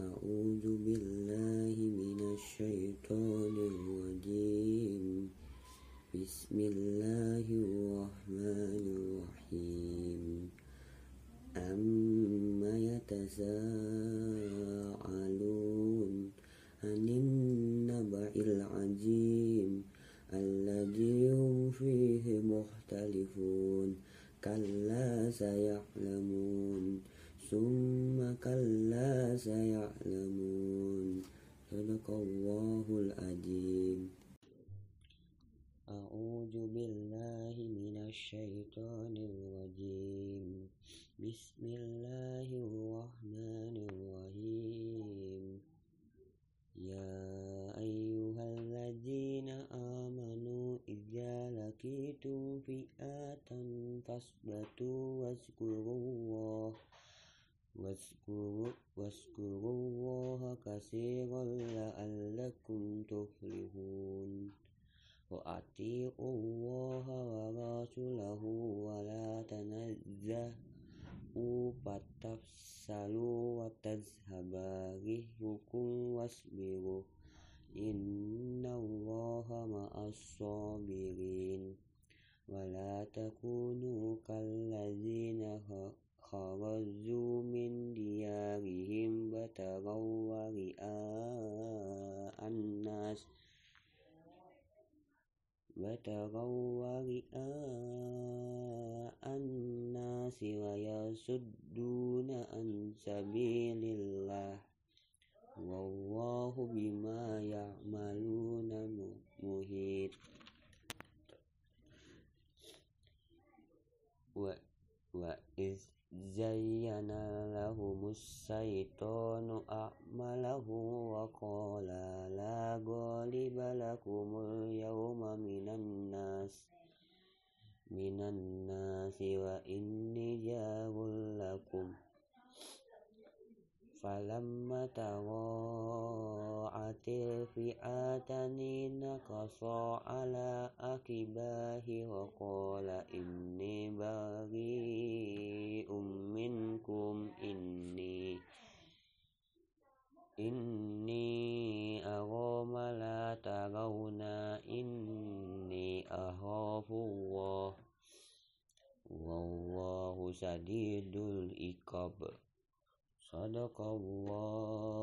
أعوذ بالله من الشيطان الرجيم. بسم الله الرحمن الرحيم. أما يتساءلون عن النبأ العظيم الذي هم فيه مختلفون كلا سيعلمون ثم كلا سيعلمون. صدق الله العظيم. أعوذ بالله من الشيطان الرجيم. بسم الله الرحمن الرحيم. يا أيها الذين آمنوا إذا لقيتم فئة فاثبتوا واذكروا الله واذكروا, واذكروا الله كثيرا لعلكم تفلحون. وأطيعوا الله ورسوله ولا تنزهوا فتفشلوا وتذهب ريحكم واصبروا. إن الله مع الصابرين. ولا تكونوا كالذين ورئاء الناس بتغوا ورئاء الناس ويصدون عن سبيل الله والله بما يعملون زين لهم الشيطان أعمالهم وقال لا غالب لكم اليوم من الناس من الناس وإني جار لكم. فلما تراءت الفئتان نكصا على عقباه وقال إني إني ما لا ترون إني أخاف الله والله شديد العقاب. صدق الله.